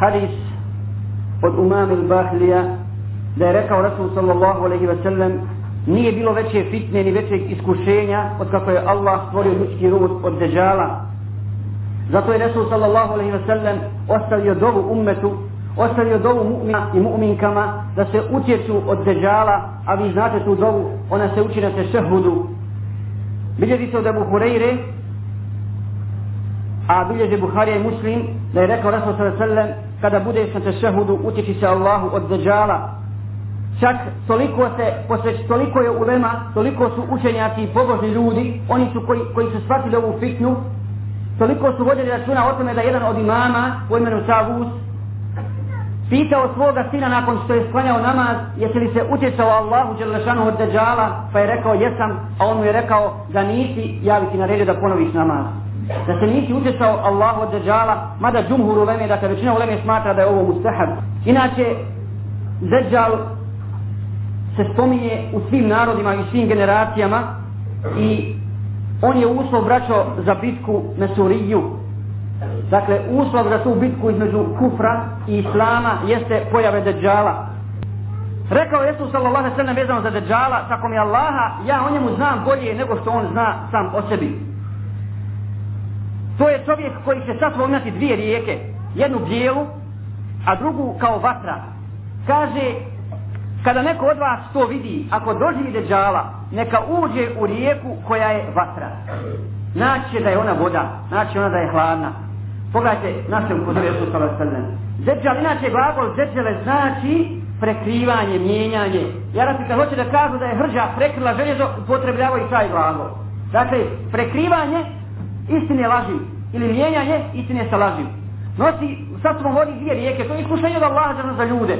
hadis od umame Bahlija da je rekao Rasul sallallahu alaihi wa sallam nije bilo veće fitne ni većeg iskušenja od kako je Allah stvorio ljudski rod od deđala. Zato je Rasul sallallahu alaihi wa sallam ostavio dovu ummetu ostavio dovu mu'mina i mu'minkama da se utječu od deđala a vi znate tu dovu ona se uči na tešehudu vidjeti se od Abu Hureyre a bilježe Buharija i Muslim da je rekao Rasul sallallahu alaihi wa sallam kada bude sa tešehudu utječi se Allahu od deđala. Čak toliko se, posveć toliko je ulema, toliko su učenjaci i pobožni ljudi, oni su koji, koji su shvatili ovu fitnu, toliko su vodili računa o tome da jedan od imama, u imenu Tavus, pitao svoga sina nakon što je sklanjao namaz, jesi li se utječao Allahu Đelešanu od deđala, pa je rekao jesam, a on mu je rekao da nisi, javiti na redu da ponoviš namaz da se nisi učestao Allahu Đeđala, mada džumhur u Leme, dakle većina u Leme smatra da je ovo mustahab. Inače, Đeđal se spominje u svim narodima i svim generacijama i on je uslov braćo za bitku na Suriju. Dakle, uslov za tu bitku između kufra i islama jeste pojave Đeđala. Rekao Jesu sallallahu sallam vezano za Đeđala, tako mi Allaha, ja o njemu znam bolje nego što on zna sam o sebi. To je čovjek koji će sad spominati dvije rijeke. Jednu bijelu, a drugu kao vatra. Kaže, kada neko od vas to vidi, ako dođe i deđala, neka uđe u rijeku koja je vatra. Naći da je ona voda, naći ona da je hladna. Pogledajte našem kodresu sa vas srdem. Deđal, inače glagol deđale znači prekrivanje, mijenjanje. Ja da kad hoće da kažu da je hrđa prekrila željezo, upotrebljavaju taj glagol. Dakle, prekrivanje istine laži ili mijenjanje istine sa lažim. Nosi sa sobom vodi dvije rijeke, to je iskušenje od Allaha za, za ljude.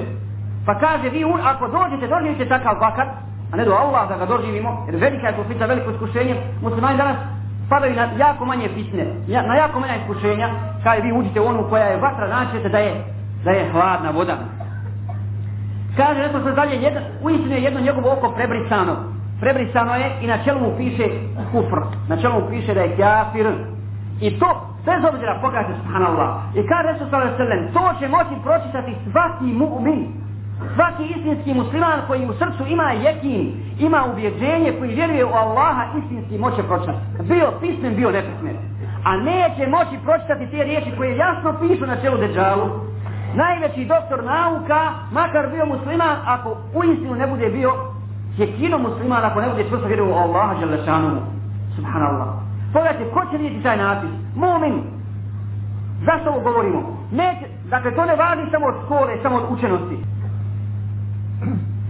Pa kaže vi, un, ako dođete, dođete takav bakar, a ne do Allaha da ga doživimo, jer velika je to fitna, veliko iskušenje, muslimani danas padaju na jako manje fitne, na jako manje iskušenja, kaže vi uđite u onu koja je vatra, znači da je, da je hladna voda. Kaže, ne se dalje, jedan, u istinu je jedno njegovo oko prebrisano, prebrisano je i na čelu mu piše kufr, na čelu mu piše da je kafir. I to bez obzira koga je subhanallah. I kad Resul sallallahu sallam, to će moći pročitati svaki mu'min, svaki istinski musliman koji u srcu ima jekin, ima ubjeđenje koji vjeruje u Allaha istinski moće pročitati. Bio pismen, bio nepismen. A neće moći pročitati te riječi koje jasno pišu na čelu deđalu. Najveći doktor nauka, makar bio musliman, ako u istinu ne bude bio je kino muslima ako ne bude čvrsto vjeru u Allaha Đalešanu. Subhanallah. Pogledajte, ko će vidjeti taj napis? Mumin. Zašto ovo govorimo? Ne, dakle, to ne važi samo od skore, samo od učenosti.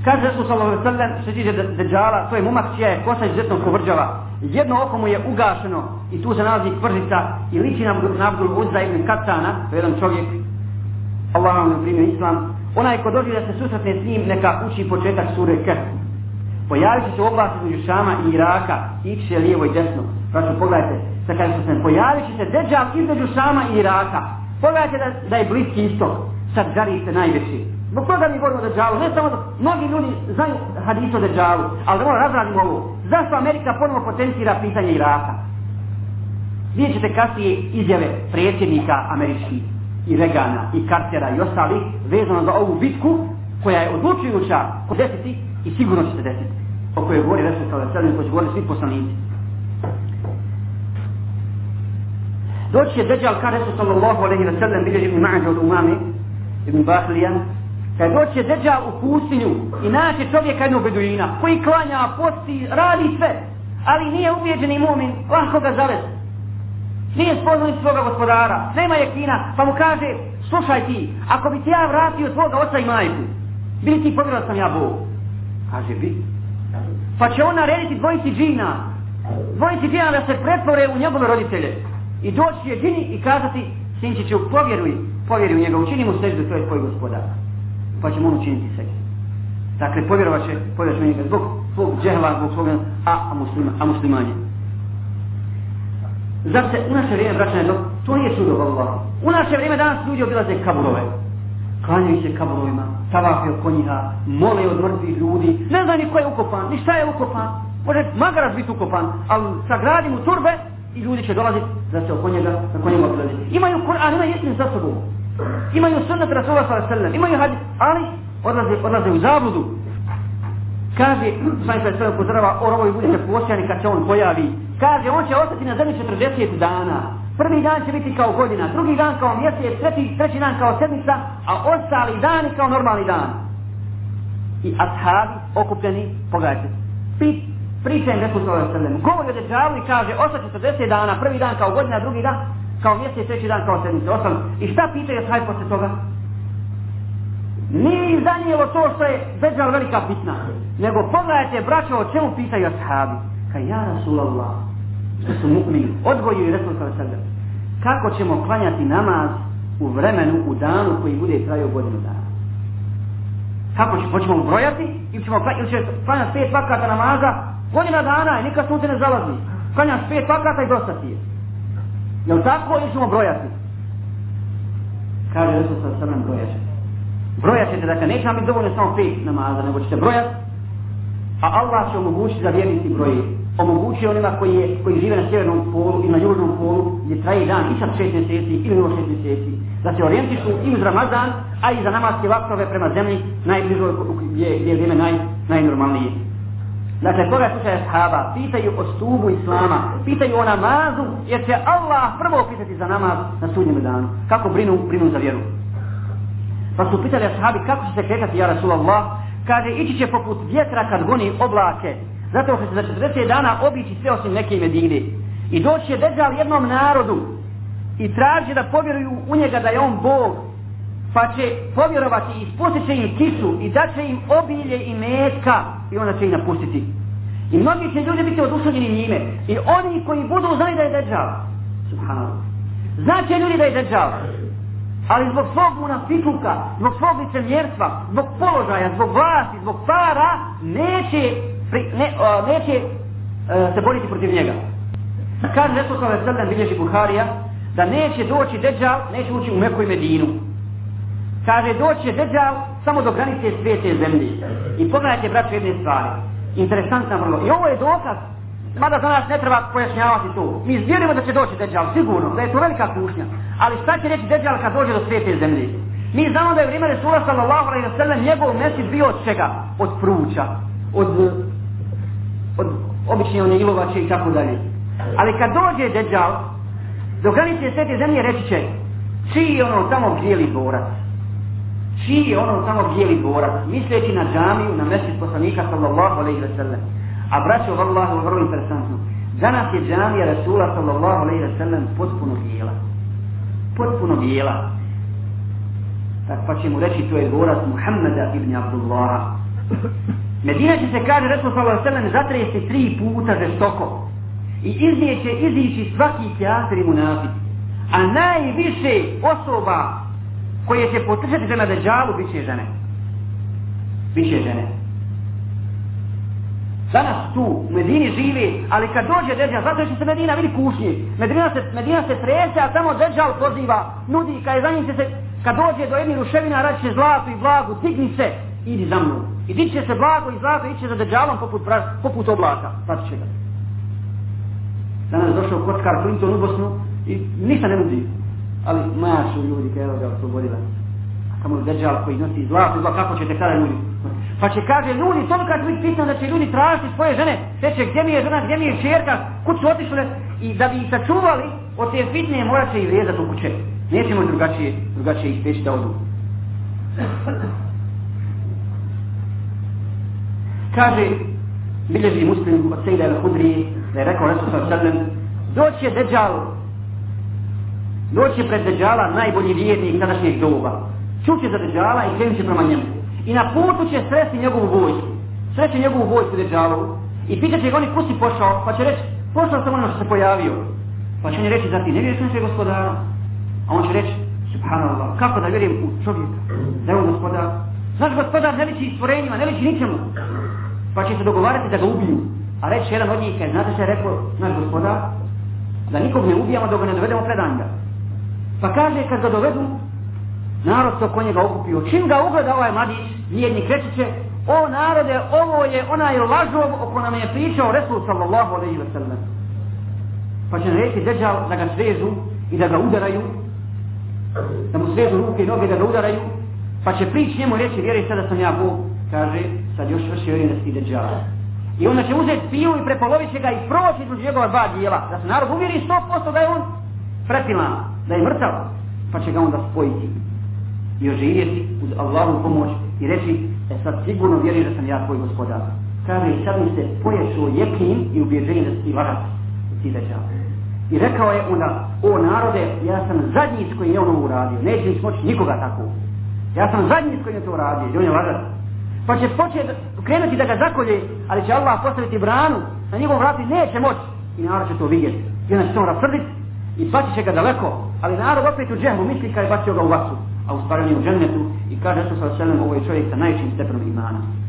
Kaže Resul sallallahu alejhi ve sellem, što tiče Dejjala, to je momak čija je kosa izuzetno kovrđava. Jedno oko mu je ugašeno i tu se nalazi kvržica i liči nam na Abdul Uzza ibn Katana, to je jedan čovjek. Allah vam je primio islam. Onaj ko dođe da se susretne s njim, neka uči početak sure Kehf pojavit će se oblast između Šama i Iraka, ići će lijevo i desno. Znači, pogledajte, sad kada se sam, pojavit će se Deđal između Šama i Iraka. Pogledajte da, da je bliski istok, sad gari se najveći. Zbog toga mi govorimo o Deđalu, ne samo da, mnogi ljudi znaju hadito o Deđalu, ali da moram razradim ovo. Zašto Amerika ponovo potencira pitanje Iraka? Vidjet ćete kasnije izjave predsjednika američkih i Regana i Kartera i ostali vezano za ovu bitku koja je odlučujuća ko desiti i sigurno će se desiti o kojoj govori Resul sa Veselim, koji će govoriti svi poslanici. Doći je Dejjal ka Resul sallallahu alaihi wa sallam, bilježi Ibn Ma'ađa od umami, Ibn Bahlija, kad doći je Dejjal u pustinju i naće čovjeka jednog beduina, koji klanja, posti, radi sve, ali nije ubijeđeni mumin, lahko ga zavez. Nije spoznali svoga gospodara, nema je kina, pa mu kaže, slušaj ti, ako bi ti ja vratio svoga oca i majku, bi ti povjerao sam ja Bog? Kaže, bi. Pa će on narediti dvojici džina, dvojici džina da se pretvore u njegove roditelje. I doći je džini i kazati, sinčiću, povjeruj, povjeruj u njega, učini mu seždu, to je tvoj gospodar. Pa će mu on učiniti seždu. Dakle, povjerovat će, povjerovat će njega zbog svog džehla, zbog svog a, a, muslima, a muslimanje. Zar se u naše vrijeme vraćanje, to nije čudo, Allah. U naše vrijeme danas ljudi obilaze kaburove klanjaju se kabrovima, tavafe oko njiha, mole od mrtvih ljudi, ne zna ni ko je ukopan, ni šta je ukopan, može magaraz biti ukopan, ali sagradi mu turbe i ljudi će dolazit da se oko njega, na ko njega gledi. Imaju Kur'an, ima jesni za sobom, imaju sunnet Rasulullah sallallahu alaihi sallam, imaju hadis, ali odlaze, odlaze u zabludu. Kaže, sam je sallam pozdrava, o robovi budite posljani kad se on pojavi. Kaže, on će ostati na zemlji 40 dana. Prvi dan će biti kao godina, drugi dan kao mjesec, treći, treći dan kao sedmica, a ostali dan kao normalni dan. I ashabi okupljeni, pogledajte, pri, pričajem neku svoju srlenu. Govori o dečavu i kaže, ostaće se deset dana, prvi dan kao godina, drugi dan, kao mjesec, treći dan kao sedmica, ostalo. I šta pitaju ashabi posle toga? Nije zanijelo to što je bezal velika pitna. Nego pogledajte, braćo, o čemu pitaju ashabi? Kaj ja, Rasulallah, što su mu'mini, odgojuju Resul Salasadar kako ćemo klanjati namaz u vremenu, u danu koji bude trajio godinu dana. Kako ćemo, hoćemo brojati ili ćemo klanjati, ili će klanjati pet vakata namaza godina dana i nikad sunce ne zalazi. Klanjati pet vakata i dosta ti je. Jel tako ili ćemo brojati? Kaže Resul sa srnom brojat ćete. Brojat ćete, dakle, neće nam biti dovoljno samo pet namaza, nego ćete brojati, a Allah će omogućiti da vjernici brojiti omogućuje onima koji, je, koji žive na sjevernom polu i na južnom polu, gdje traje dan i sad šest mjeseci ili no šest mjeseci, da se orijentišu i uz Ramazan, a i za namaske vaktove prema zemlji, najbližo gdje, gdje je vrijeme naj, najnormalnije. Dakle, koga slučaje shaba, pitaju o stubu islama, pitaju o namazu, jer će Allah prvo pitati za namaz na sudnjem danu. Kako brinu, brinu za vjeru. Pa su pitali ashabi kako će se kretati, ja Rasulallah, kaže, ići će poput vjetra kad goni oblake, Zato što će za 40 dana obići sve osim neke medine. I doći je Dejjal jednom narodu i traži da povjeruju u njega da je on Bog. Pa će povjerovati i spustiti im kisu i daće im obilje i metka i ona će ih napustiti. I mnogi će ljudi biti odušljeni njime. I oni koji budu znali da je Dejjal. Subhanallah. Znaće ljudi da je Dejjal. Ali zbog svog munafikuka, zbog svog licemjerstva, zbog položaja, zbog vlasti, zbog para, neće pri, ne, o, neće e, se boriti protiv njega. Kaže Resul Sala Veselem, bilježi Buharija, da neće doći Deđal, neće ući u Meku i Medinu. Kaže, doći će Deđal samo do granice svete zemlje. I pogledajte, braću, jedne stvari. Interesantna vrlo. I ovo je dokaz, mada za nas ne treba pojašnjavati to. Mi izvjerujemo da će doći Deđal, sigurno, da je to velika kušnja. Ali šta će reći Deđal kad dođe do svete zemlje? Mi znamo da je vrijeme Resula sallallahu alaihi wa sallam njegov mesid bio od čega? Od pruća, od obične one ilovače i tako dalje. Ali kad dođe Dejjal, do granice svete zemlje reći će, čiji je ono tamo bijeli borac? Čiji je ono tamo bijeli borac? Misleći na džamiju, na mesec poslanika, sallallahu alaihi wa sallam. A braćo, vallahu, vrlo interesantno. Danas je džamija Rasula, sallallahu alaihi wa sallam, potpuno bijela. Potpuno bijela. Tak pa ćemo reći, to je borac Muhammeda ibn Abdullaha. Medina će se kaže Resul Salah Selem zatresti tri puta žestoko i iznijeće izići svaki teatr i munafik. A najviše osoba koje će potršati žena Dejjalu bit će žene. Bit će žene. Danas tu u Medini živi, ali kad dođe Dejjal, zato će se Medina vidi kušnji. Medina se, Medina se trese, a tamo Dejjal poziva, nudi, kaj za njim će se, kad dođe do jedne ruševina, radit će zlatu i blagu, digni se, idi za mnom. I dići će se blago i zlato, ići će za deđalom poput, pra, poput oblaka, pati će ga. Danas došao kockar Clinton u Bosnu i ništa ne nudi. Ali mašu ljudi, kaj evo ga oslobodila. A kamo je deđal koji nosi zlato, zlato, kako će te sada ljudi? Pa će kaže ljudi, to kad biti pitan da će ljudi tražiti svoje žene, sveće gdje mi je žena, gdje mi je čerka, kud su otišle i da bi ih sačuvali, od te fitne morat će i vrijezati u kuće. Nećemo drugačije, drugačije ih da odu. Kaže, bilježi muslim od Sejda ili Hudri, da je rekao Resul sa srnem, doće deđal, doće pred deđala najbolji vjernik sadašnjeg doba. Čuće za deđala i krenut će prema njemu. I na putu će sresti njegovu vojsku. Sreće njegovu vojsku deđalu. I pita će ga oni kusi pošao, pa će reći, pošao sam ono što se pojavio. Pa će oni reći, za ti ne vjeriš našeg gospodara? A on će reći, subhanallah, kako da vjerim u čovjeka, da je on gospodar? Znaš gospodar ne liči stvorenjima, ne liči ničemu pa će se dogovarati da ga ubiju. A reći jedan od njih, kaj znate što je rekao naš gospoda, da nikog ne ubijamo dok ga ne dovedemo pred Anga. Pa kaže, kad ga dovedu, narod se oko njega okupio. Čim ga ugleda ovaj mladić, nijednik reći će, o narode, ovo je onaj lažov oko nam je pričao Resul sallallahu alaihi wa sallam. Pa će reći Dejjal da ga svežu i da ga udaraju, da mu svežu ruke i noge da ga udaraju, pa će prići njemu reći, vjeri sada sam ja Bog, kaže, sad još još je vrijeme stiđe džara. I onda će uzeti piju i prepolovit će ga i proći između njegova dva dijela. Da se narod uvjeri 100% da je on pretilan, da je mrtav. Pa će ga onda spojiti i oživjeti uz Allahom pomoć i reći, e sad sigurno vjeri da sam ja tvoj gospodar. Kaže, i sad mi se poješuo jekim i ubjeđenim da si lagat, da si da I rekao je onda, o narode, ja sam zadnji s kojim je on ovo uradio, neće mi smoći nikoga tako. Ja sam zadnji s kojim je to uradio, i on je lagat pa će počet krenuti da ga zakolje, ali će Allah postaviti branu na njegov vrati, neće moći. I narod će to vidjeti. I onda će to rasprditi i bacit će ga daleko. Ali narod opet u džemu misli kada je bacio ga u vasu. A u stvari on je u džennetu i kaže što sa sallam ovo je čovjek sa najvećim stepenom imana.